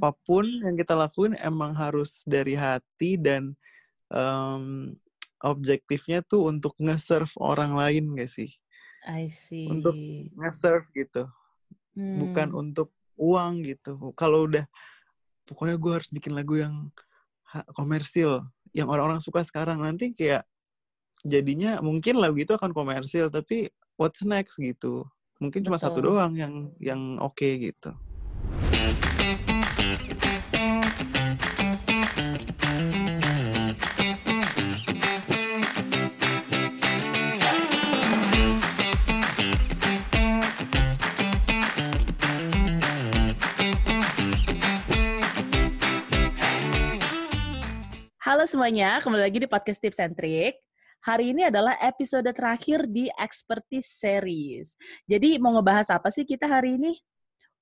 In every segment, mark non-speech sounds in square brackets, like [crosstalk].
apa pun yang kita lakuin emang harus dari hati dan um, objektifnya tuh untuk nge-serve orang lain gak sih? I see. Untuk nge-serve gitu. Hmm. Bukan untuk uang gitu. Kalau udah pokoknya gue harus bikin lagu yang komersil, yang orang-orang suka sekarang nanti kayak jadinya mungkin lagu itu akan komersil tapi what's next gitu. Mungkin cuma satu doang yang yang oke okay, gitu. Halo semuanya, kembali lagi di podcast Tips and Trick. Hari ini adalah episode terakhir di Expertise Series. Jadi mau ngebahas apa sih kita hari ini?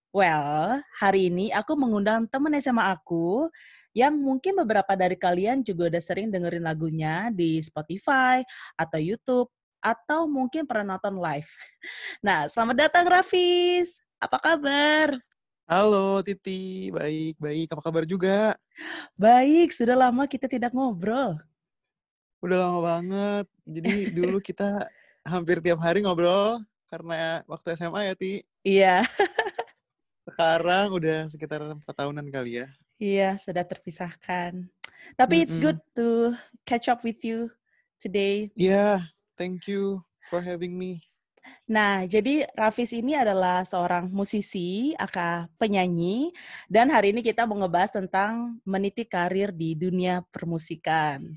Well, hari ini aku mengundang temen SMA aku yang mungkin beberapa dari kalian juga udah sering dengerin lagunya di Spotify atau YouTube atau mungkin pernah nonton live. [laughs] Nah, selamat datang Rafis. Apa kabar? Halo Titi, baik, baik. Apa kabar juga? Baik, sudah lama kita tidak ngobrol. Udah lama banget. Jadi [laughs] dulu kita hampir tiap hari ngobrol karena waktu SMA ya, Ti. Iya. Sekarang udah sekitar empat tahunan kali ya. Iya, sudah terpisahkan. Tapi mm -mm. it's good to catch up with you today. Iya, yeah, thank you for having me. Nah, jadi Rafis ini adalah seorang musisi, aka penyanyi, dan hari ini kita mau ngebahas tentang meniti karir di dunia permusikan.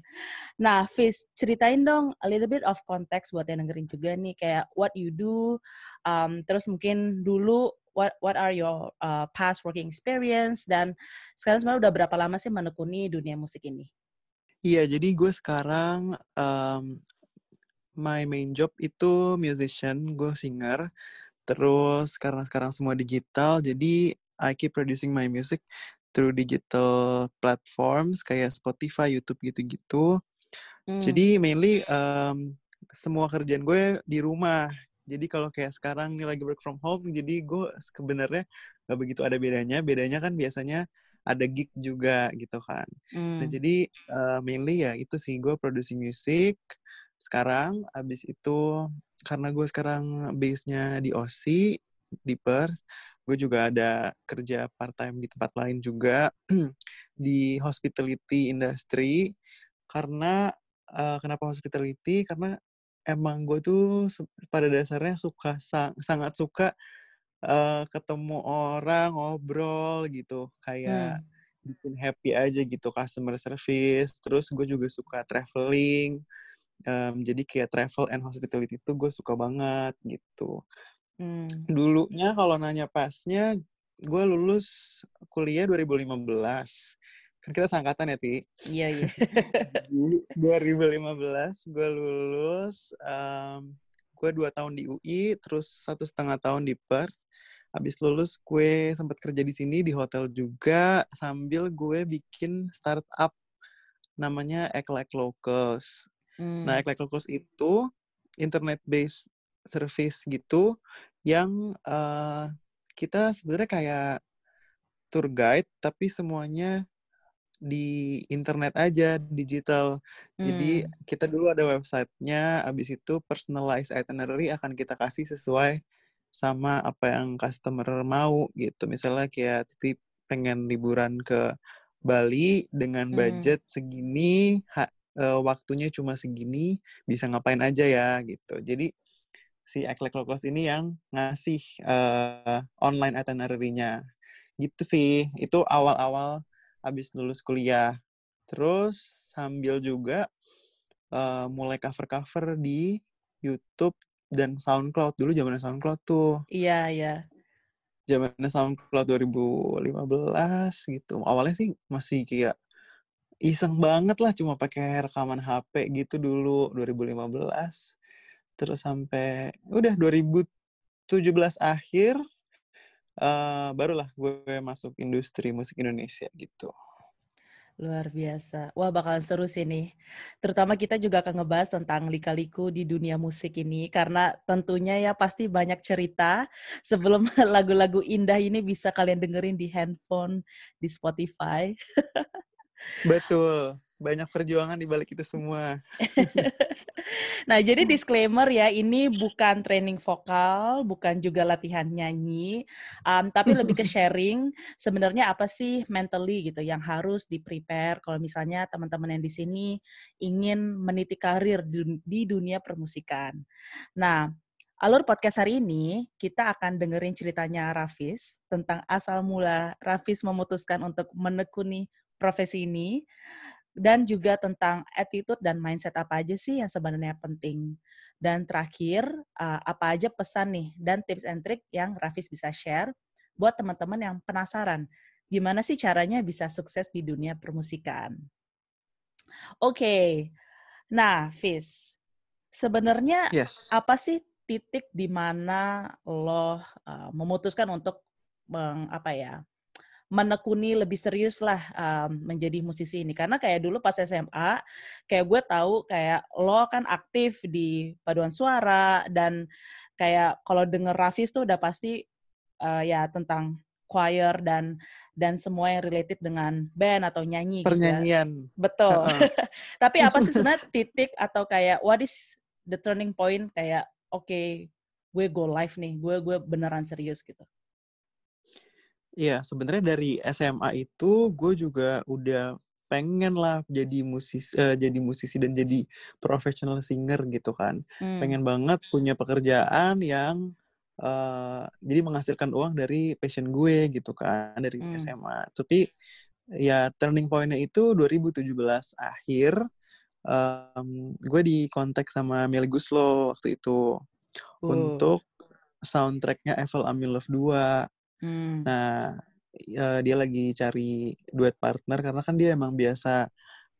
Nah, Fis, ceritain dong a little bit of context buat yang dengerin juga nih, kayak what you do, um, terus mungkin dulu what what are your uh, past working experience, dan sekarang sebenarnya udah berapa lama sih menekuni dunia musik ini? Iya, jadi gue sekarang um, my main job itu musician, gue singer. Terus karena sekarang semua digital, jadi I keep producing my music through digital platforms kayak Spotify, YouTube gitu-gitu. Hmm. Jadi mainly um, semua kerjaan gue di rumah. Jadi kalau kayak sekarang nih lagi work from home, jadi gue sebenarnya gak begitu ada bedanya. Bedanya kan biasanya ada gig juga gitu kan. Nah, hmm. Nah jadi uh, mainly ya itu sih gue producing music, sekarang abis itu karena gue sekarang base-nya di OSI di Perth gue juga ada kerja part time di tempat lain juga [clears throat] di hospitality industry karena uh, kenapa hospitality karena emang gue tuh pada dasarnya suka sang, sangat suka uh, ketemu orang ngobrol gitu kayak hmm. bikin happy aja gitu customer service terus gue juga suka traveling um, jadi kayak travel and hospitality itu gue suka banget gitu hmm. dulunya kalau nanya pasnya gue lulus kuliah 2015 kan kita sangkatan ya ti? Iya iya. [laughs] 2015 gue lulus um, gue dua tahun di UI terus satu setengah tahun di Perth. Habis lulus gue sempat kerja di sini di hotel juga sambil gue bikin startup namanya Like Locals. Hmm. Nah, Eclectic Course itu internet based service gitu yang uh, kita sebenarnya kayak tour guide tapi semuanya di internet aja digital. Hmm. Jadi kita dulu ada websitenya, abis itu personalized itinerary akan kita kasih sesuai sama apa yang customer mau gitu. Misalnya kayak titip pengen liburan ke Bali dengan hmm. budget hmm. segini, uh, waktunya cuma segini, bisa ngapain aja ya gitu. Jadi si Eklek Locals ini yang ngasih uh, online itinerary-nya. Gitu sih. Itu awal-awal habis lulus kuliah. Terus sambil juga uh, mulai cover-cover di YouTube dan SoundCloud dulu zaman SoundCloud tuh. Iya, iya. Zamannya SoundCloud 2015 gitu. Awalnya sih masih kayak iseng banget lah cuma pakai rekaman HP gitu dulu 2015 terus sampai udah 2017 akhir uh, barulah gue masuk industri musik Indonesia gitu. Luar biasa. Wah, bakalan seru sih nih. Terutama kita juga akan ngebahas tentang lika-liku di dunia musik ini karena tentunya ya pasti banyak cerita sebelum [laughs] lagu-lagu indah ini bisa kalian dengerin di handphone, di Spotify. [laughs] Betul banyak perjuangan di balik itu semua. [laughs] nah, jadi disclaimer ya, ini bukan training vokal, bukan juga latihan nyanyi, um, tapi lebih ke [laughs] sharing sebenarnya apa sih mentally gitu yang harus di prepare kalau misalnya teman-teman yang di sini ingin meniti karir di, dunia permusikan. Nah, Alur podcast hari ini kita akan dengerin ceritanya Rafis tentang asal mula Rafis memutuskan untuk menekuni profesi ini dan juga tentang attitude dan mindset apa aja sih yang sebenarnya penting. Dan terakhir, uh, apa aja pesan nih dan tips and trick yang Rafis bisa share buat teman-teman yang penasaran gimana sih caranya bisa sukses di dunia permusikan. Oke, okay. nah Fis, sebenarnya yes. apa sih titik di mana lo uh, memutuskan untuk meng, apa ya menekuni lebih serius lah um, menjadi musisi ini. Karena kayak dulu pas SMA kayak gue tahu kayak lo kan aktif di paduan suara dan kayak kalau denger Rafis tuh udah pasti uh, ya tentang choir dan dan semua yang related dengan band atau nyanyi pernyanyian. Gitu betul [laughs] tapi apa sih [laughs] sebenarnya titik atau kayak what is the turning point? Kayak oke okay, gue go live nih gue gue beneran serius gitu Iya, sebenarnya dari SMA itu gue juga udah pengen lah jadi musisi, uh, jadi musisi dan jadi professional singer gitu kan. Hmm. Pengen banget punya pekerjaan yang uh, jadi menghasilkan uang dari passion gue gitu kan dari hmm. SMA. Tapi ya turning pointnya itu 2017 akhir. Um, gue di kontak sama Meli Guslo waktu itu uh. untuk soundtracknya Eiffel Amin Love 2 Hmm. Nah, ya, dia lagi cari duet partner karena kan dia emang biasa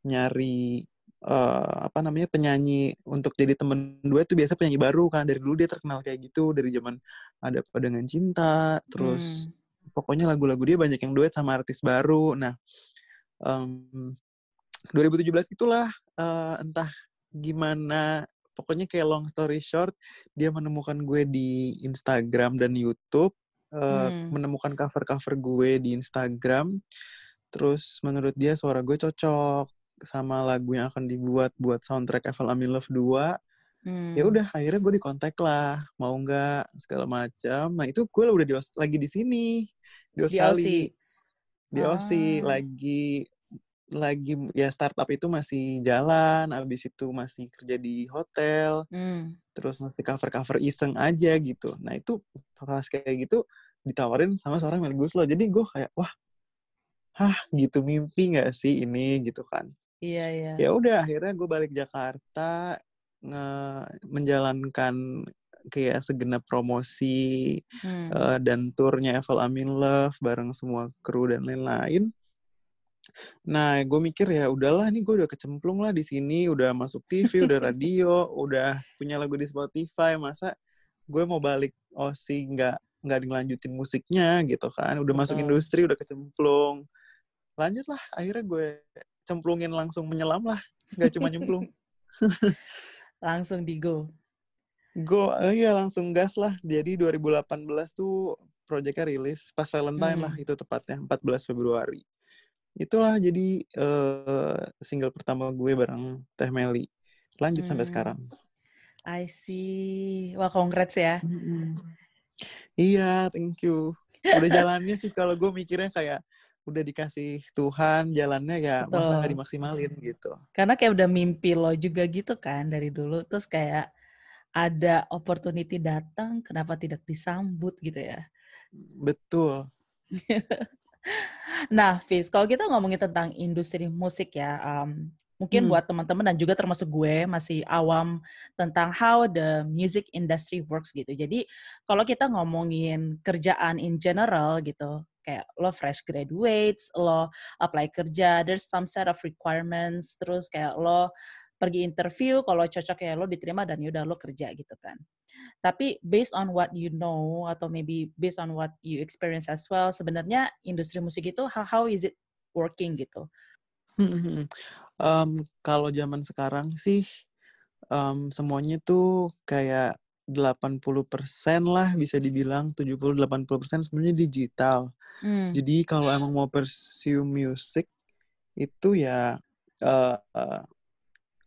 nyari uh, apa namanya penyanyi untuk jadi temen duet tuh biasa penyanyi baru kan dari dulu dia terkenal kayak gitu dari zaman ada dengan cinta terus hmm. pokoknya lagu-lagu dia banyak yang duet sama artis baru nah um, 2017 itulah uh, entah gimana pokoknya kayak long story short dia menemukan gue di Instagram dan YouTube hmm. menemukan cover-cover gue di Instagram. Terus menurut dia suara gue cocok sama lagu yang akan dibuat buat soundtrack Evel Amin Love 2. Hmm. Ya udah akhirnya gue dikontak lah, mau nggak segala macam. Nah itu gue udah di, lagi di sini di Australia. Di Aussie ah. lagi lagi ya startup itu masih jalan, abis itu masih kerja di hotel, hmm. terus masih cover-cover iseng aja gitu. Nah itu pas kayak gitu ditawarin sama seorang Mel Guslo jadi gue kayak wah hah gitu mimpi nggak sih ini gitu kan iya iya ya udah akhirnya gue balik Jakarta nge menjalankan kayak segenap promosi hmm. uh, dan turnya Evel Amin Love bareng semua kru dan lain-lain. Nah, gue mikir ya udahlah nih gue udah kecemplung lah di sini, udah masuk TV, udah [laughs] radio, udah punya lagu di Spotify, masa gue mau balik Osi nggak nggak dilanjutin musiknya gitu kan. Udah masuk industri udah kecemplung. Lanjut lah akhirnya gue cemplungin langsung menyelam lah. Nggak cuma [laughs] nyemplung. Langsung di go. Go uh, iya langsung gas lah. Jadi 2018 tuh proyeknya rilis pas Valentine hmm. lah itu tepatnya 14 Februari. Itulah jadi uh, single pertama gue bareng Teh Meli. Lanjut hmm. sampai sekarang. I see. Wah congrats ya. -hmm. Iya, thank you. Udah jalannya sih kalau gue mikirnya kayak udah dikasih Tuhan jalannya ya Betul. masa gak dimaksimalin gitu. Karena kayak udah mimpi lo juga gitu kan dari dulu terus kayak ada opportunity datang kenapa tidak disambut gitu ya. Betul. [laughs] nah, Fis, kalau kita ngomongin tentang industri musik ya, um, Mungkin hmm. buat teman-teman dan juga termasuk gue masih awam tentang how the music industry works gitu. Jadi kalau kita ngomongin kerjaan in general gitu, kayak lo fresh graduates, lo apply kerja, there's some set of requirements, terus kayak lo pergi interview, kalau cocok ya lo diterima dan yaudah lo kerja gitu kan. Tapi based on what you know atau maybe based on what you experience as well, sebenarnya industri musik itu how, how is it working gitu? Um, kalau zaman sekarang sih um, semuanya tuh kayak 80% lah bisa dibilang 70-80% sebenarnya digital. Hmm. Jadi kalau emang mau pursue music itu ya uh, uh,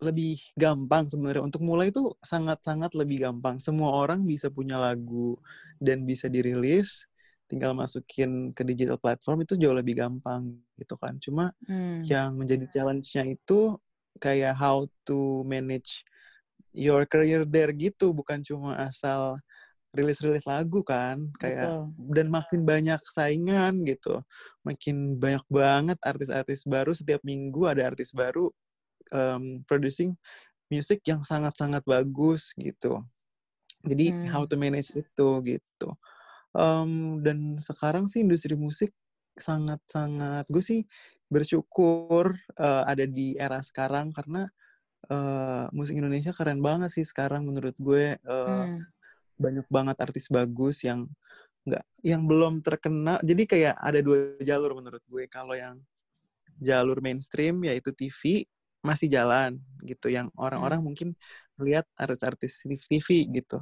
lebih gampang sebenarnya untuk mulai itu sangat-sangat lebih gampang. Semua orang bisa punya lagu dan bisa dirilis, tinggal masukin ke digital platform itu jauh lebih gampang gitu kan. Cuma Hmm. yang menjadi challenge-nya itu kayak how to manage your career there gitu, bukan cuma asal rilis-rilis lagu kan, kayak Betul. dan makin banyak saingan gitu. Makin banyak banget artis-artis baru setiap minggu ada artis baru um, producing music yang sangat-sangat bagus gitu. Jadi how Hmm. to manage itu gitu. Um, dan sekarang sih industri musik sangat-sangat gue sih bersyukur uh, ada di era sekarang karena uh, musik Indonesia keren banget sih sekarang menurut gue uh, Hmm. banyak banget artis bagus yang nggak yang belum terkenal jadi kayak ada dua jalur menurut gue kalau yang jalur mainstream yaitu TV masih jalan gitu yang orang-orang Hmm. mungkin lihat artis-artis di TV gitu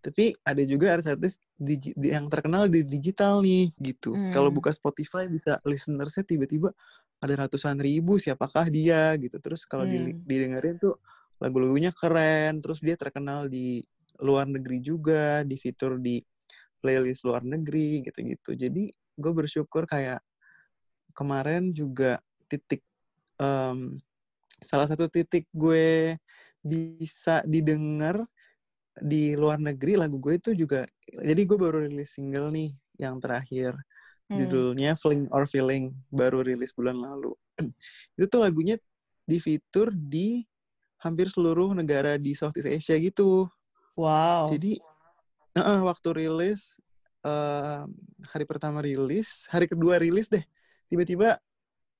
tapi ada juga artis-artis yang terkenal di digital nih gitu kalau Hmm. buka Spotify bisa listenersnya tiba-tiba ada ratusan ribu siapakah dia gitu terus kalau Hmm. didengerin tuh lagu-lagunya keren terus dia terkenal di luar negeri juga di fitur di playlist luar negeri gitu-gitu jadi gue bersyukur kayak kemarin juga titik em, salah satu titik gue bisa didengar di luar negeri lagu gue itu juga jadi gue baru rilis single nih yang terakhir Hmm. judulnya Fling or Feeling baru rilis bulan lalu [clears throat] itu tuh lagunya di fitur di hampir seluruh negara di Southeast Asia gitu Wow. jadi eh, waktu rilis eh, hari pertama rilis hari kedua rilis deh tiba-tiba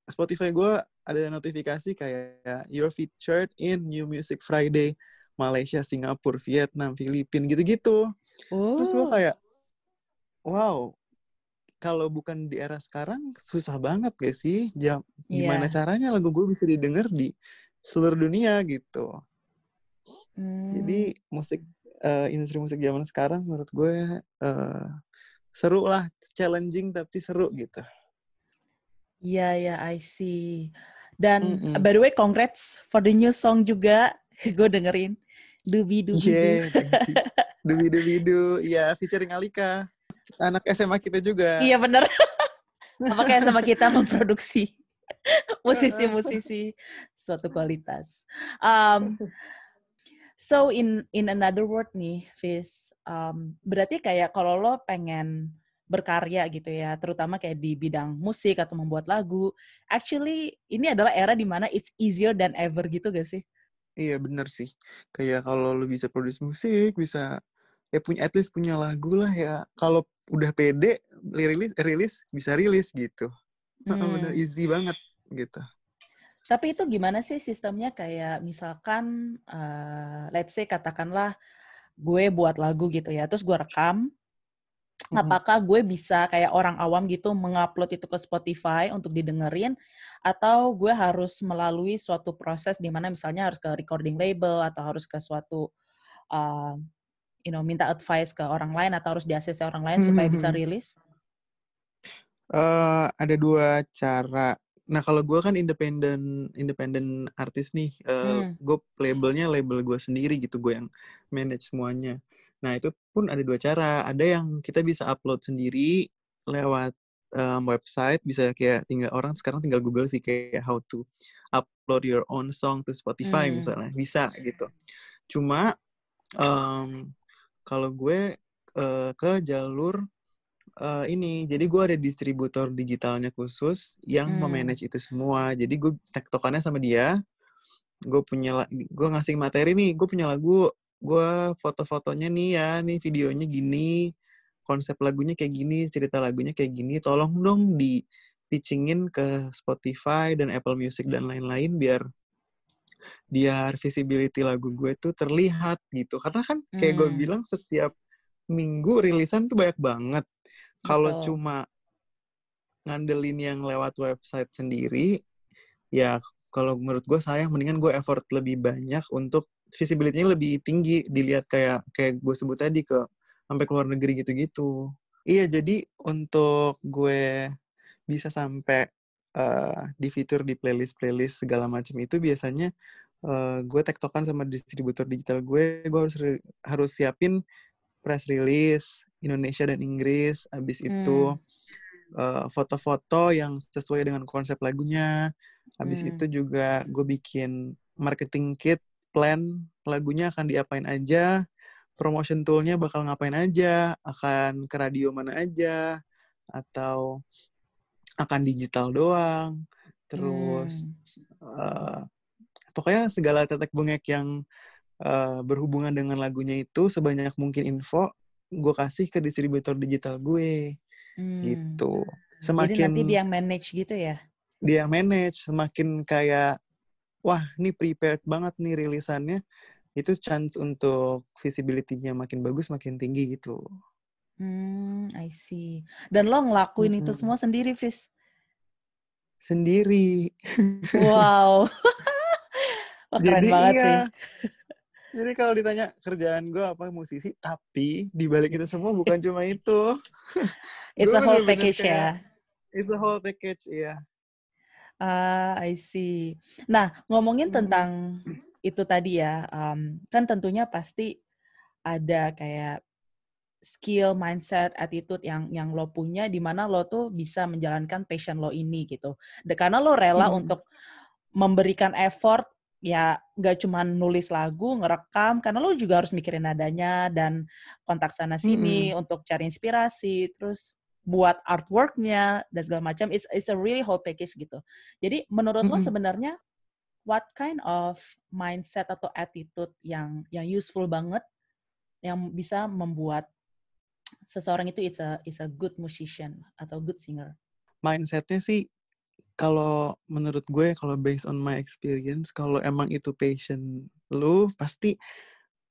Spotify gue ada notifikasi kayak you're featured in New Music Friday Malaysia, Singapura, Vietnam, Filipina gitu-gitu. Terus gue Oh. kayak wow, kalau bukan di era sekarang susah banget gak sih? Jam, gimana Iya. caranya lagu gue bisa didengar di seluruh dunia gitu. Hmm. Jadi musik eh, industri musik zaman sekarang menurut gue eh, seru lah, challenging tapi seru gitu. Iya, ya, I see. Dan Mm-mm. by the way, congrats for the new song juga. [laughs] Gue dengerin. [laughs] Dubi dubi du. Yeah. Dubi Dubi Du, ya featuring Alika, anak SMA kita juga. Iya bener. [laughs] Apa kayak sama kita memproduksi [laughs] musisi-musisi suatu kualitas. Um, so in in another word nih, Fis, um, berarti kayak kalau lo pengen berkarya gitu ya, terutama kayak di bidang musik atau membuat lagu, actually ini adalah era di mana it's easier than ever gitu gak sih? Iya bener sih. Kayak kalau lu bisa produce musik, bisa ya punya at least punya lagu lah ya. Kalau udah pede rilis rilis bisa rilis gitu. Heeh, bener Hmm. easy banget gitu. Tapi itu gimana sih sistemnya kayak misalkan eh, let's say katakanlah gue buat lagu gitu ya, terus gue rekam. Apakah gue bisa kayak orang awam gitu mengupload itu ke Spotify untuk didengerin atau gue harus melalui suatu proses di mana misalnya harus ke recording label atau harus ke suatu uh, you know minta advice ke orang lain atau harus di ACC orang lain supaya bisa rilis? Eh, ada dua cara. Nah kalau gue kan independen independen artis nih, eh, Hmm. gue labelnya label gue sendiri gitu, gue yang manage semuanya. Nah itu pun ada dua cara. Ada yang kita bisa upload sendiri lewat em, website, bisa kayak tinggal orang sekarang tinggal Google sih kayak how to upload your own song to Spotify Hmm. misalnya, bisa gitu. Cuma em, kalau gue eh, ke jalur eh, ini, jadi gue ada distributor digitalnya khusus yang Hmm. memanage itu semua. Jadi gue tektokannya sama dia, gue punya gue ngasih materi nih, gue punya lagu, gue foto-fotonya nih ya, nih videonya gini, konsep lagunya kayak gini, cerita lagunya kayak gini, tolong dong di pitchingin ke Spotify dan Apple Music dan lain-lain biar biar visibility lagu gue tuh terlihat gitu. Karena kan kayak gue Hmm. bilang setiap minggu rilisan tuh banyak banget. Kalau cuma ngandelin yang lewat website sendiri, ya kalau menurut gue sayang mendingan gue effort lebih banyak untuk visibility-nya lebih tinggi dilihat kayak kayak gue sebut tadi ke sampai keluar negeri gitu-gitu. Iya, jadi untuk gue bisa sampai uh, di fitur di playlist-playlist segala macam itu biasanya uh, gue tektokan sama distributor digital gue, gue harus harus siapin press release Indonesia dan Inggris, abis hmm. itu uh, foto-foto yang sesuai dengan konsep lagunya, abis hmm. itu juga gue bikin marketing kit, plan lagunya akan diapain aja, promotion toolnya bakal ngapain aja, akan ke radio mana aja, atau akan digital doang, terus hmm. uh, pokoknya segala tetek bengek yang uh, berhubungan dengan lagunya itu sebanyak mungkin info gue kasih ke distributor digital gue hmm. gitu. Semakin Jadi nanti dia manage gitu ya? Dia manage semakin kayak wah ini prepared banget nih rilisannya itu chance untuk visibility-nya makin bagus makin tinggi gitu. Hmm, I see. Dan lo ngelakuin hmm. itu semua sendiri, Fis? Sendiri. Wow. [laughs] Wah, keren Jadi, banget iya. sih. Jadi kalau ditanya kerjaan gue apa musisi, tapi di balik itu semua bukan cuma itu. It's a whole package ya. It's a whole package, iya. Ah, I see. Nah, ngomongin hmm. tentang itu tadi ya, um, kan tentunya pasti ada kayak skill, mindset, attitude yang yang lo punya di mana lo tuh bisa menjalankan passion lo ini gitu. De, karena lo rela hmm. untuk memberikan effort ya nggak cuma nulis lagu, ngerekam, karena lo juga harus mikirin nadanya dan kontak sana sini hmm. untuk cari inspirasi, terus buat artworknya dan segala macam. It's it's a really whole package gitu. Jadi menurut hmm. lo sebenarnya what kind of mindset atau attitude yang yang useful banget yang bisa membuat seseorang itu is a is a good musician atau good singer. Mindsetnya sih kalau menurut gue kalau based on my experience kalau emang itu passion lu pasti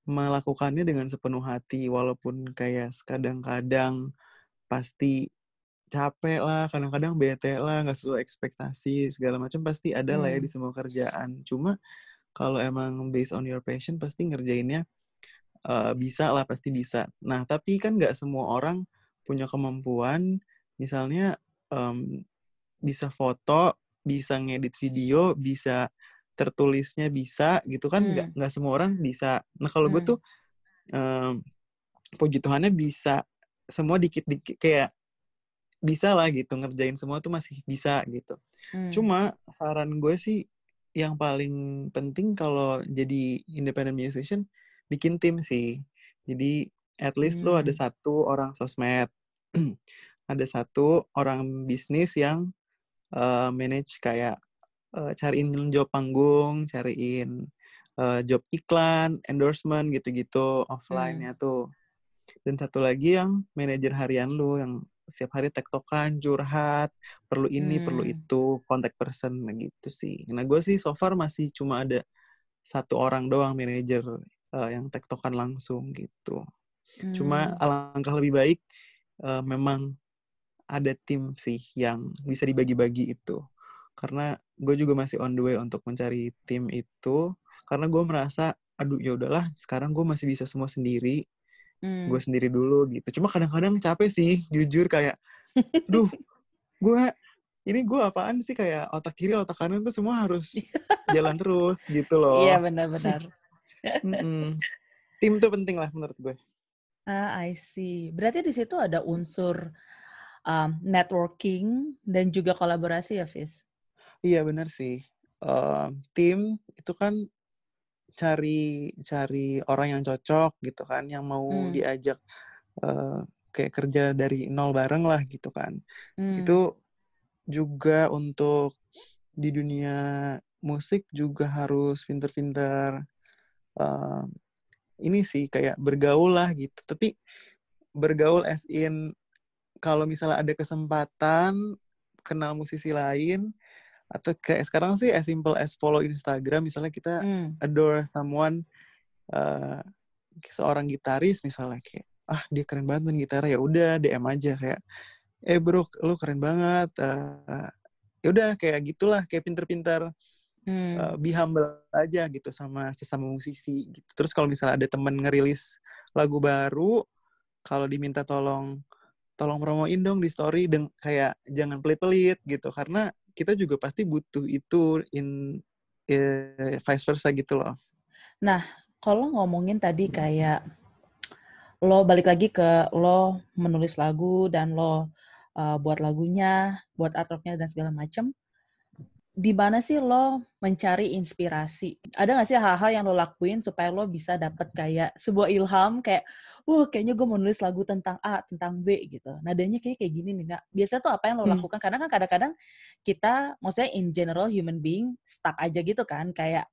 melakukannya dengan sepenuh hati walaupun kayak kadang-kadang pasti capek lah, kadang-kadang bete lah, nggak sesuai ekspektasi, segala macam pasti ada hmm. lah ya di hmm. semua kerjaan. Cuma kalau emang based on your passion pasti ngerjainnya uh, bisa lah, pasti bisa. Nah, tapi kan nggak semua orang punya kemampuan, misalnya um, bisa foto, bisa ngedit video, bisa tertulisnya bisa gitu kan nggak hmm. nggak semua orang bisa. Nah kalau hmm. gue tuh um, puji Tuhannya bisa semua dikit-dikit kayak bisa lah gitu ngerjain semua tuh masih bisa gitu. Hmm. Cuma saran gue sih yang paling penting kalau jadi independent musician bikin tim sih. Jadi at least hmm. lo ada satu orang sosmed, [clears throat] ada satu orang bisnis yang uh, manage kayak uh, cariin job panggung, cariin uh, job iklan, endorsement gitu-gitu offline-nya hmm. tuh. Dan satu lagi yang manajer harian lu yang setiap hari tektokan, curhat, perlu ini, hmm. perlu itu, kontak person gitu sih. Nah gue sih so far masih cuma ada satu orang doang manajer uh, yang tektokan langsung gitu. Hmm. Cuma alangkah lebih baik uh, memang ada tim sih yang bisa dibagi-bagi itu. Karena gue juga masih on the way untuk mencari tim itu. Karena gue merasa, aduh ya udahlah, sekarang gue masih bisa semua sendiri hmm. gue sendiri dulu gitu. Cuma kadang-kadang capek sih jujur kayak duh gue ini gue apaan sih? Kayak otak kiri otak kanan tuh semua harus [laughs] jalan terus gitu loh. Iya benar-benar. Tim tuh penting lah menurut gue. Ah I see. Berarti di situ ada unsur um, networking dan juga kolaborasi ya Fis? Iya benar sih. Uh, tim itu kan cari cari orang yang cocok gitu kan, yang mau hmm. diajak uh, kayak kerja dari nol bareng lah gitu kan. Hmm. Itu juga untuk di dunia musik juga harus pinter-pinter uh, ini sih kayak bergaul lah gitu. Tapi bergaul as in kalau misalnya ada kesempatan kenal musisi lain, atau kayak sekarang sih as simple as follow Instagram misalnya kita mm. adore someone uh, seorang gitaris misalnya kayak ah dia keren banget main gitar ya udah DM aja kayak eh bro lu keren banget uh, ya udah kayak gitulah kayak pinter-pinter Hmm. uh, be humble aja gitu sama sesama musisi gitu. Terus kalau misalnya ada temen ngerilis lagu baru, kalau diminta tolong tolong promoin dong di story dan kayak jangan pelit-pelit gitu karena kita juga pasti butuh itu in eh, vice versa gitu loh. Nah, kalau ngomongin tadi kayak lo balik lagi ke lo menulis lagu dan lo uh, buat lagunya, buat artworknya dan segala macem. Di mana sih lo mencari inspirasi? Ada nggak sih hal-hal yang lo lakuin supaya lo bisa dapet kayak sebuah ilham kayak, wah kayaknya gue mau nulis lagu tentang A, tentang B gitu. Nadanya kayak kayak gini nih. Nah, biasanya tuh apa yang lo Hmm. lakukan? Karena kan kadang-kadang kita, maksudnya in general human being stuck aja gitu kan, kayak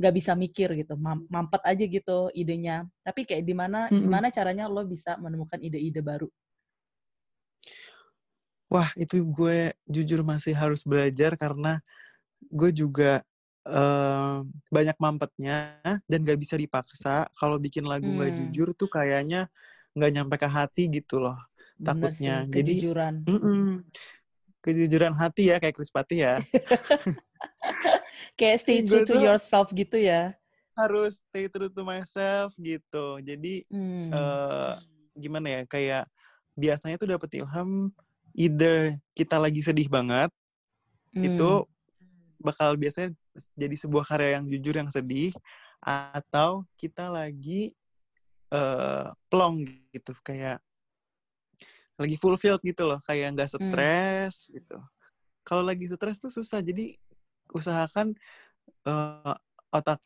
nggak bisa mikir gitu, mam- mampet aja gitu idenya. Tapi kayak di mana Mm-mm. gimana caranya lo bisa menemukan ide-ide baru? Wah, itu gue jujur masih harus belajar karena gue juga eh, banyak mampetnya dan gak bisa dipaksa. Kalau bikin lagu Hmm. jujur tuh kayaknya nggak nyampe ke hati gitu loh. Bener sih, Takutnya. Jadi kejujuran. mm-mm, kejujuran hati ya kayak Chris Pati ya. [laughs] Kayak stay true to yourself gitu ya. harus stay true to myself gitu. Jadi Hmm. eh gimana ya kayak biasanya tuh dapet ilham either kita lagi sedih banget Hmm. itu bakal biasanya jadi sebuah karya yang jujur yang sedih atau kita lagi eh plong gitu kayak lagi fulfilled gitu loh kayak nggak Hmm. stres gitu kalau lagi stres tuh susah jadi usahakan eh, otak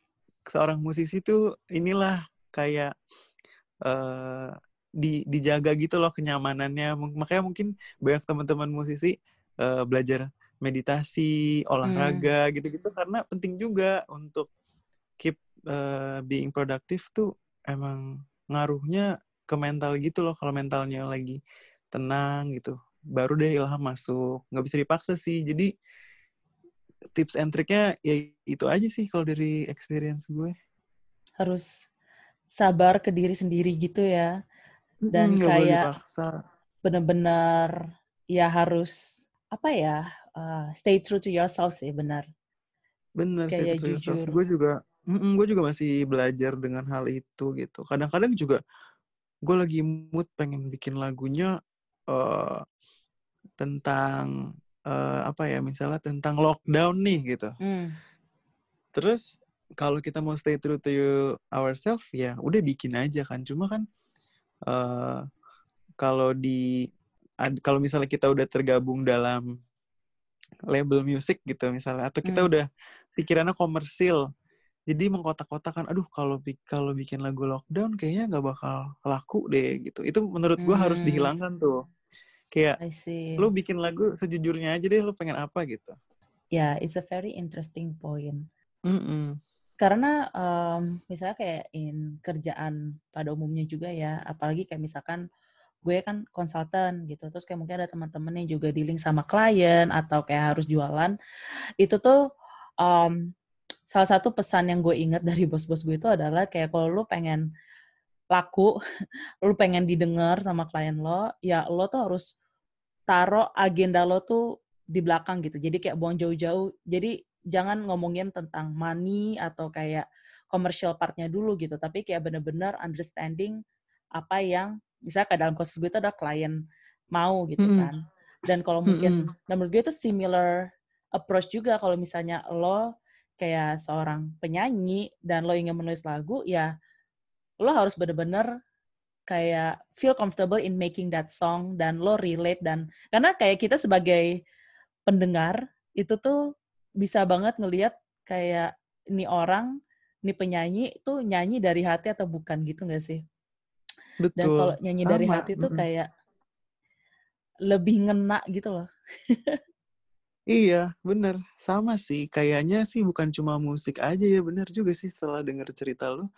seorang musisi tuh inilah kayak eh di dijaga gitu loh kenyamanannya makanya mungkin banyak teman-teman musisi eh, belajar meditasi Hmm. olahraga gitu-gitu. Karena penting juga untuk keep eh, being productive tuh emang ngaruhnya ke mental gitu loh kalau mentalnya lagi tenang gitu. Baru deh ilham masuk. Nggak bisa dipaksa sih. Jadi tips and triknya ya itu aja sih kalau dari experience gue. Harus sabar ke diri sendiri gitu ya. Dan Mm, boleh kayak bener-bener ya harus apa ya uh, stay true to yourself sih benar. Bener saya kayak true to yourself. gue juga mm, gue juga masih belajar dengan hal itu gitu. Kadang-kadang juga gue lagi mood pengen bikin lagunya eh tentang eh, apa ya misalnya tentang lockdown nih gitu. Hmm, terus kalau kita mau stay true to you- ourselves ya udah bikin aja kan. Cuma kan eh kalau di ad- kalau misalnya kita udah tergabung dalam label musik gitu misalnya atau kita Hmm. udah pikirannya komersil jadi mengkotak-kotakan aduh kalau kalau bikin lagu lockdown kayaknya nggak bakal laku deh gitu itu menurut gua harus Hmm. dihilangkan tuh kayak lu bikin lagu sejujurnya aja deh lu pengen apa gitu ya it's a very interesting point Mm-mm. karena em, misalnya kayak in kerjaan pada umumnya juga ya apalagi kayak misalkan gue kan konsultan gitu. Terus kayak mungkin ada teman-teman yang juga dealing sama klien atau kayak harus jualan. Itu tuh em, salah satu pesan yang gue ingat dari bos-bos gue itu adalah kayak kalau lu pengen laku [laughs] lu pengen didengar sama klien lo ya lo tuh harus taruh agenda lo tuh di belakang gitu. Jadi kayak buang jauh-jauh. Jadi jangan ngomongin tentang money atau kayak commercial partnya dulu gitu. Tapi kayak bener-bener understanding apa yang misalnya kayak dalam kasus gue itu ada klien mau gitu Mm-mm. kan dan kalau mungkin Mm-mm. dan menurut gue itu similar approach juga kalau misalnya lo kayak seorang penyanyi dan lo ingin menulis lagu ya lo harus bener-bener kayak feel comfortable in making that song dan lo relate dan karena kayak kita sebagai pendengar itu tuh bisa banget ngelihat kayak ini orang ini penyanyi tuh nyanyi dari hati atau bukan gitu gak sih dan betul kalau nyanyi dari sama hati tuh kayak lebih ngena gitu loh [laughs] Iya, bener. Sama sih. Kayaknya sih bukan cuma musik aja ya. Bener juga sih setelah denger cerita lu.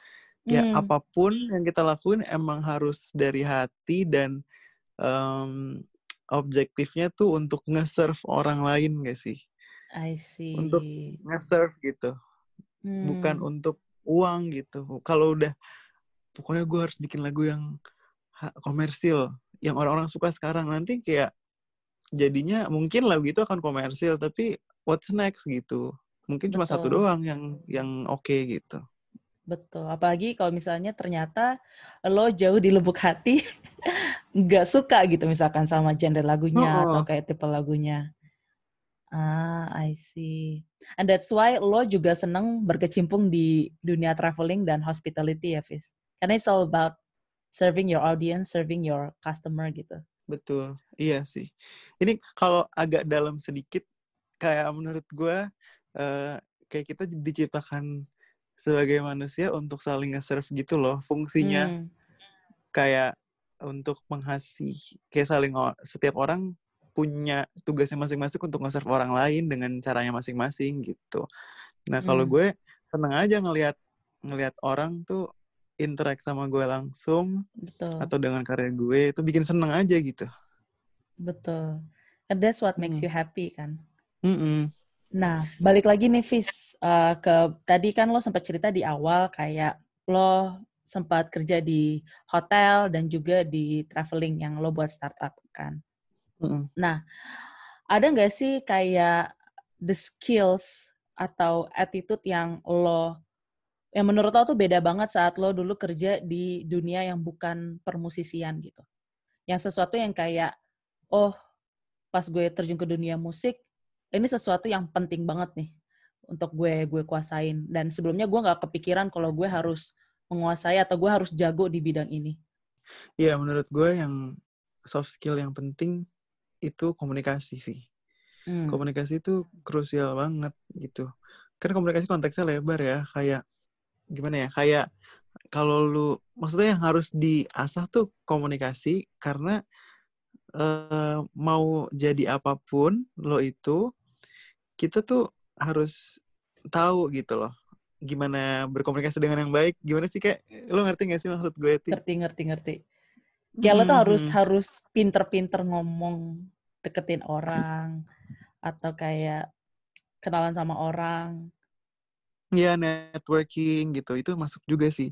Ya Hmm. apa pun yang kita lakuin emang harus dari hati dan em, objektifnya tuh untuk nge-serve orang lain gak sih? I Untuk see nge-serve gitu. Bukan hmm. untuk uang gitu. Kalau udah, pokoknya gue harus bikin lagu yang komersil. Yang orang-orang suka sekarang. Nanti kayak jadinya mungkin lagu itu akan komersil tapi what's next gitu mungkin cuma satu Betul. doang yang yang oke gitu Betul. Apalagi kalau misalnya ternyata lo jauh di lubuk hati [laughs] nggak suka gitu misalkan sama genre lagunya oh, atau kayak tipe lagunya. Ah, I see. And that's why lo juga seneng berkecimpung di dunia traveling dan hospitality ya, Fis. Karena it's all about serving your audience, serving your customer gitu. betul. Iya sih. Ini kalau agak dalam sedikit kayak menurut gue eh, kayak kita diciptakan sebagai manusia untuk saling nge-serve gitu loh fungsinya. Hmm, kayak untuk menghasih kayak saling setiap orang punya tugasnya masing-masing untuk nge-serve orang lain dengan caranya masing-masing gitu. Nah, kalau hmm, gue seneng aja ngelihat ngelihat orang tuh interact sama gue langsung betul, atau dengan karya gue itu bikin seneng aja gitu. betul. And that's what makes Hmm. you happy kan. Mm-mm. Nah, balik lagi nih, Fis. Eh, ke tadi kan lo sempat cerita di awal kayak lo sempat kerja di hotel dan juga di traveling yang lo buat startup kan. Mm-mm. Nah, ada nggak sih kayak the skills atau attitude yang lo yang menurut lo tuh beda banget saat lo dulu kerja di dunia yang bukan permusisian gitu. Yang sesuatu yang kayak oh, pas gue terjun ke dunia musik, ini sesuatu yang penting banget nih untuk gue gue kuasain dan sebelumnya gue nggak kepikiran kalau gue harus menguasai atau gue harus jago di bidang ini. Iya, menurut gue yang soft skill yang penting itu komunikasi sih. Hmm. Komunikasi itu krusial banget gitu. Kan komunikasi konteksnya lebar ya, kayak gimana ya? Kayak kalau lu maksudnya yang harus diasah tuh komunikasi karena eh, mau jadi apa pun lo itu kita tuh harus tahu gitu loh gimana berkomunikasi dengan yang baik gimana sih kayak lo ngerti gak sih maksud gue Ti? Ngerti ngerti ngerti. Kayak lo tuh harus Mhm. harus pinter-pinter ngomong deketin orang atau kayak kenalan sama orang. Ya networking gitu itu masuk juga sih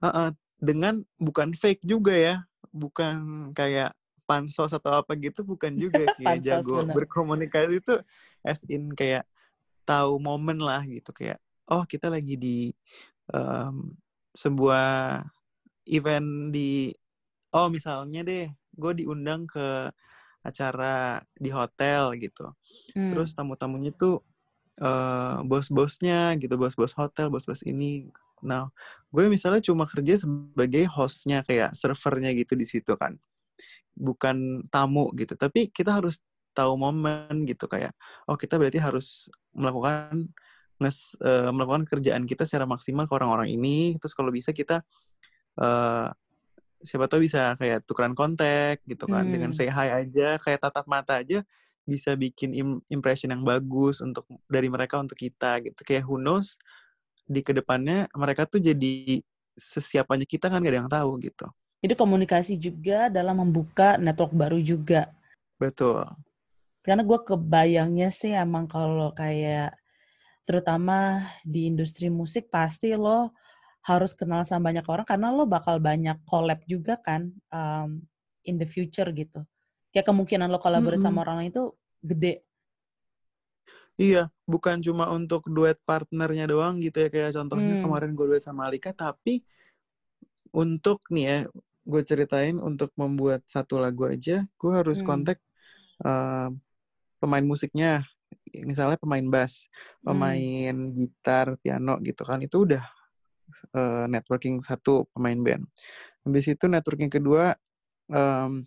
Heeh, dengan bukan fake juga ya bukan kayak pansos atau apa gitu bukan juga [laughs] kayak Pansos, jago bener. berkomunikasi itu as in kayak tahu momen lah gitu kayak oh kita lagi di em, sebuah event di oh misalnya deh gue diundang ke acara di hotel gitu Hmm. terus tamu-tamunya tuh eh, bos-bosnya gitu bos-bos hotel bos-bos ini. Nah gue misalnya cuma kerja sebagai hostnya kayak servernya gitu di situ kan. Bukan tamu gitu tapi kita harus tahu momen gitu kayak oh kita berarti harus melakukan nges, eh, melakukan kerjaan kita secara maksimal ke orang-orang ini. Terus kalau bisa kita eh, siapa tahu bisa kayak tukeran kontak gitu kan dengan Hmm. say hi aja kayak tatap mata aja bisa bikin im- impression yang bagus untuk dari mereka untuk kita gitu kayak who knows di ke depannya mereka tuh jadi sesiapanya kita kan gak ada yang tahu gitu Jadi komunikasi juga dalam membuka network baru juga. betul Karena gue kebayangnya sih emang kalau kayak terutama di industri musik pasti lo harus kenal sama banyak orang karena lo bakal banyak collab juga kan um, in the future gitu. Kayak kemungkinan lo kolaborasi Mm-mm. sama orang lain itu gede. Iya, bukan cuma untuk duet partnernya doang gitu ya kayak contohnya Hmm. kemarin gue duet sama Alika, tapi untuk nih ya gue ceritain untuk membuat satu lagu aja, gue harus Hmm. kontak eh, pemain musiknya, misalnya pemain bass, Hmm. pemain gitar, piano gitu kan, itu udah eh, networking satu pemain band. Habis itu networking kedua, em,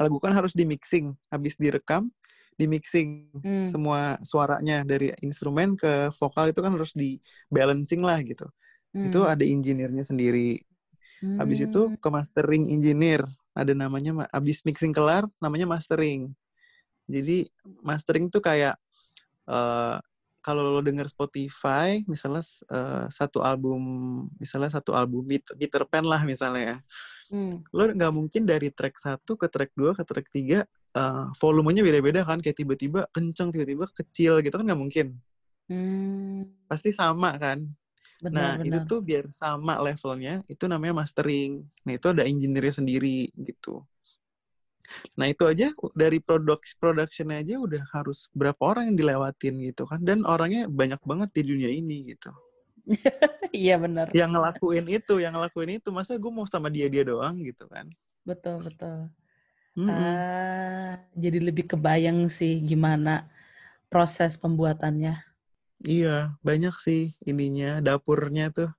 lagu kan harus di mixing, habis direkam, di mixing Hmm. semua suaranya dari instrumen ke vokal itu kan harus di balancing lah gitu. Itu Hmm. ada engineer-nya sendiri. Habis itu Hmm. ke mastering engineer, ada namanya ma- habis mixing kelar namanya mastering. Jadi mastering tuh kayak eh, kalau lo denger Spotify, misalnya eh, satu album, misalnya satu album Peter, Pan lah misalnya ya Hmm. lo nggak mungkin dari track satu ke track 2 ke track 3 eh, volumenya beda-beda kan kayak tiba-tiba kenceng tiba-tiba kecil gitu kan nggak mungkin Hmm. pasti sama kan nah Benar, itu benar. tuh biar sama levelnya itu namanya mastering nah itu ada engineer-nya sendiri gitu Nah itu aja dari produk production aja udah harus berapa orang yang dilewatin gitu kan dan orangnya banyak banget di dunia ini gitu. [laughs] iya benar. Yang ngelakuin itu, yang ngelakuin itu masa gue mau sama dia dia doang gitu kan? Betul betul. Mm-mm. Ah, jadi lebih kebayang sih gimana proses pembuatannya. Iya, banyak sih ininya dapurnya tuh.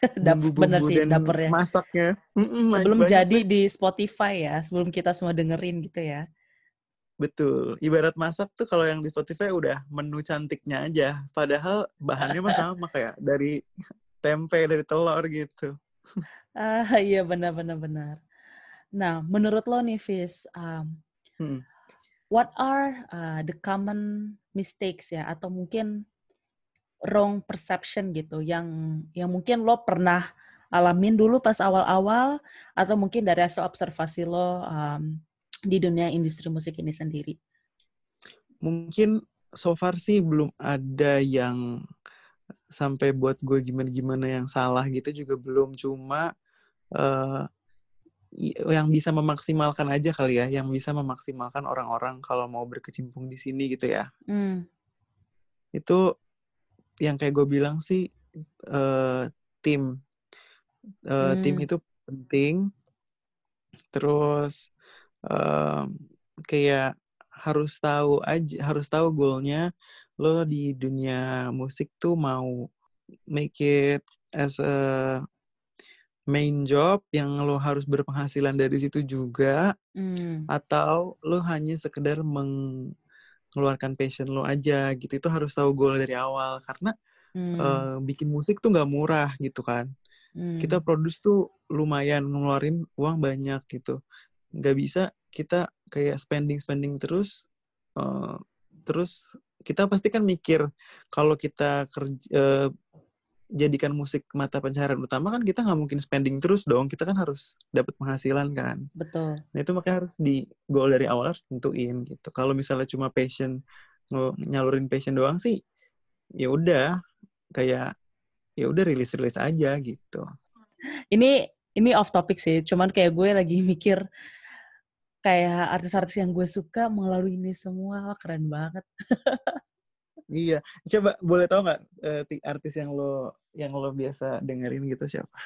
[laughs] Dap- bener Bumbu-bumbu sih dan dapurnya. masaknya. Mm-mm, Sebelum banyak jadi deh. di Spotify ya, sebelum kita semua dengerin gitu ya. Betul. Ibarat masak tuh kalau yang di Spotify udah menu cantiknya aja. Padahal bahannya mah [laughs] sama kayak dari tempe, dari telur gitu. Ah [laughs] iya benar-benar benar. Nah, menurut lo nih, Fis, um, Hmm. what are uh, the common mistakes ya, atau mungkin wrong perception gitu, yang yang mungkin lo pernah alamin dulu pas awal-awal, atau mungkin dari hasil observasi lo um, di dunia industri musik ini sendiri? Mungkin so far sih belum ada yang sampai buat gue gimana-gimana yang salah gitu juga belum. Cuma i- yang bisa memaksimalkan aja kali ya, yang bisa memaksimalkan orang-orang kalau mau berkecimpung di sini gitu ya. Hmm, Itu yang kayak gue bilang sih eh, tim. Tim Hmm. itu penting. Terus em, kayak harus tahu aja harus tahu goalnya. Lo di dunia musik tuh mau make it as a main job yang lo harus berpenghasilan dari situ juga hmm, atau lo hanya sekedar mengeluarkan passion lo aja gitu itu harus tahu goal dari awal. Karena hmm, eh, bikin musik tuh nggak murah gitu kan. Hmm. kita produce tuh lumayan ngeluarin uang banyak gitu. Nggak bisa kita kayak spending spending terus eh, terus kita pasti kan mikir kalau kita kerja eh, jadikan musik mata pencaharian utama kan kita nggak mungkin spending terus dong kita kan harus dapat penghasilan kan Betul. nah itu makanya harus di goal dari awal harus tentuin gitu kalau misalnya cuma passion nyalurin passion doang sih ya udah kayak ya udah rilis rilis aja gitu Ini ini off topic sih, cuman kayak gue lagi [laughs] mikir kayak artis-artis yang gue suka melalui ini semua, wah keren banget. [laughs] Iya, coba boleh tahu nggak ti- artis yang lo yang lo biasa dengerin gitu siapa?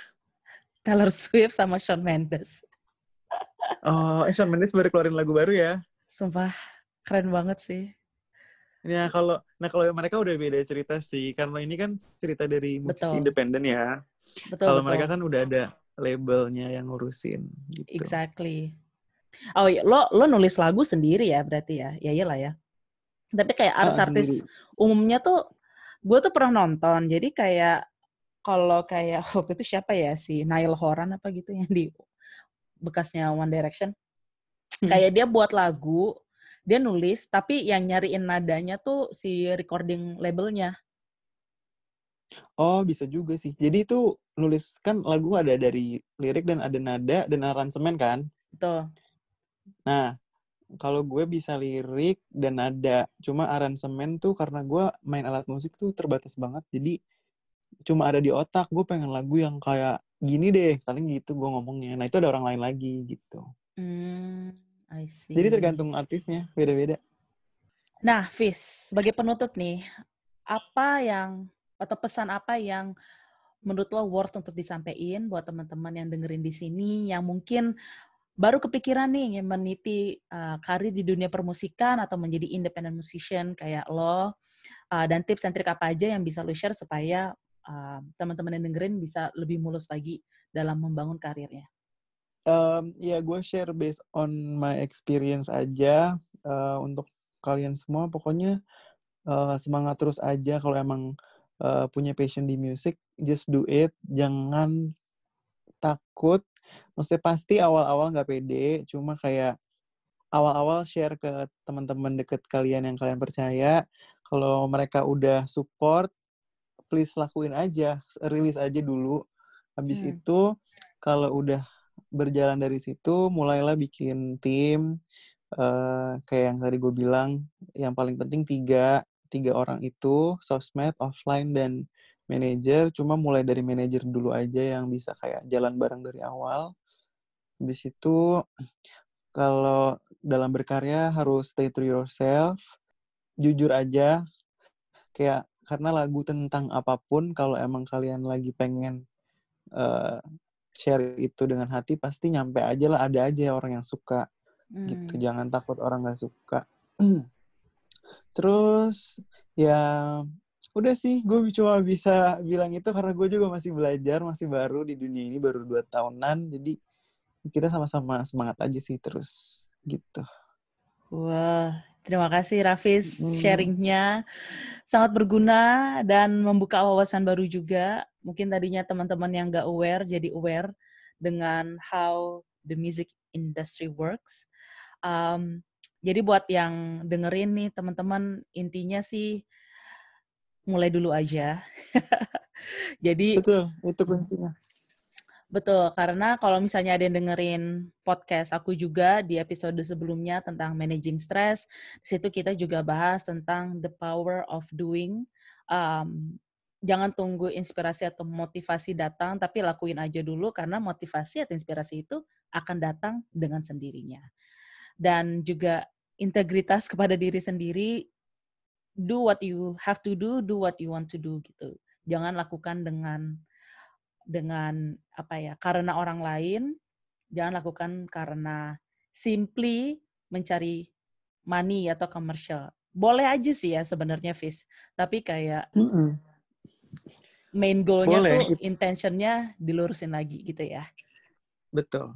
Taylor Swift sama Shawn Mendes. [laughs] Oh, eh, Shawn Mendes baru keluarin lagu baru ya. Sumpah keren banget sih. Ya kalau, nah kalau mereka udah beda cerita sih, karena ini kan cerita dari musisi independen ya. Betul Kalau mereka kan udah ada labelnya yang ngurusin gitu. Exactly. Oh, iya, lo lo nulis lagu sendiri ya berarti ya? Ya iyalah ya. Tapi kayak artis-artis umumnya tuh gue tuh pernah nonton. Jadi kayak kalau kayak [laughs] waktu itu siapa ya si Niall Horan apa gitu yang di bekasnya One Direction. Hmm. Kayak dia buat lagu, dia nulis tapi yang nyariin nadanya tuh si recording labelnya. Oh, bisa juga sih. Jadi itu nulis kan lagu ada dari lirik dan ada nada dan aransemen kan? Betul. Nah, kalau gue bisa lirik dan nada, cuma aransemen tuh karena gue main alat musik tuh terbatas banget. Jadi cuma ada di otak. Gue pengen lagu yang kayak gini deh, paling gitu gue ngomongnya. Nah itu ada orang lain lagi gitu. Hmm, I see. Jadi tergantung artisnya, beda-beda. Nah, Fis, sebagai penutup nih, apa yang atau pesan apa yang menurut lo worth untuk disampaikan buat teman-teman yang dengerin di sini yang mungkin baru kepikiran nih meniti uh, karir di dunia permusikan atau menjadi independent musician kayak lo uh, dan tips and trik apa aja yang bisa lo share supaya uh, teman-teman yang dengerin bisa lebih mulus lagi dalam membangun karirnya. Um, ya gue share based on my experience aja uh, untuk kalian semua. Pokoknya uh, semangat terus aja kalau emang uh, punya passion di music, just do it. Jangan takut. Maksudnya pasti awal-awal nggak pede, cuma kayak awal-awal share ke teman-teman deket kalian yang kalian percaya. Kalau mereka udah support, please lakuin aja, rilis aja dulu. Habis Hmm. itu kalau udah berjalan dari situ, mulailah bikin tim. eh, kayak yang tadi gue bilang, yang paling penting tiga, tiga orang itu, sosmed, offline, dan manajer. Cuma mulai dari manajer dulu aja yang bisa kayak jalan bareng dari awal. Habis itu kalau dalam berkarya harus stay true yourself, jujur aja. Kayak karena lagu tentang apa pun kalau emang kalian lagi pengen uh, share itu dengan hati pasti nyampe aja lah ada aja orang yang suka gitu. hmm. gitu jangan takut orang gak suka [clears throat] terus ya udah sih gue cuma bisa bilang itu karena gue juga masih belajar masih baru di dunia ini baru dua tahunan jadi kita sama-sama semangat aja sih terus gitu wah terima kasih Rafis hmm. sharingnya sangat berguna dan membuka wawasan baru juga mungkin tadinya teman-teman yang gak aware jadi aware dengan how the music industry works um, jadi buat yang dengerin nih teman-teman intinya sih mulai dulu aja. [laughs] Jadi betul itu kuncinya. Betul, karena kalau misalnya ada yang dengerin podcast aku juga di episode sebelumnya tentang managing stress, situ kita juga bahas tentang the power of doing. Um, jangan tunggu inspirasi atau motivasi datang, tapi lakuin aja dulu karena motivasi atau inspirasi itu akan datang dengan sendirinya. Dan juga integritas [laughs] kepada diri sendiri do what you have to do, do what you want to do gitu. Jangan lakukan dengan dengan apa ya? Karena orang lain, jangan lakukan karena simply mencari money atau commercial. Boleh aja sih ya sebenarnya Fis, tapi kayak mm -mm. main goalnya tuh intentionnya dilurusin lagi gitu ya. Betul.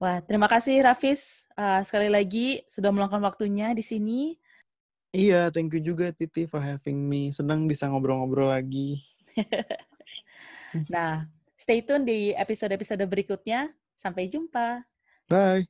Wah, terima kasih Rafis uh, sekali lagi sudah meluangkan waktunya di sini. Iya, thank you juga Titi for having me. Senang bisa ngobrol-ngobrol lagi. [laughs] nah, stay tune di episode-episode berikutnya. Sampai jumpa. Bye.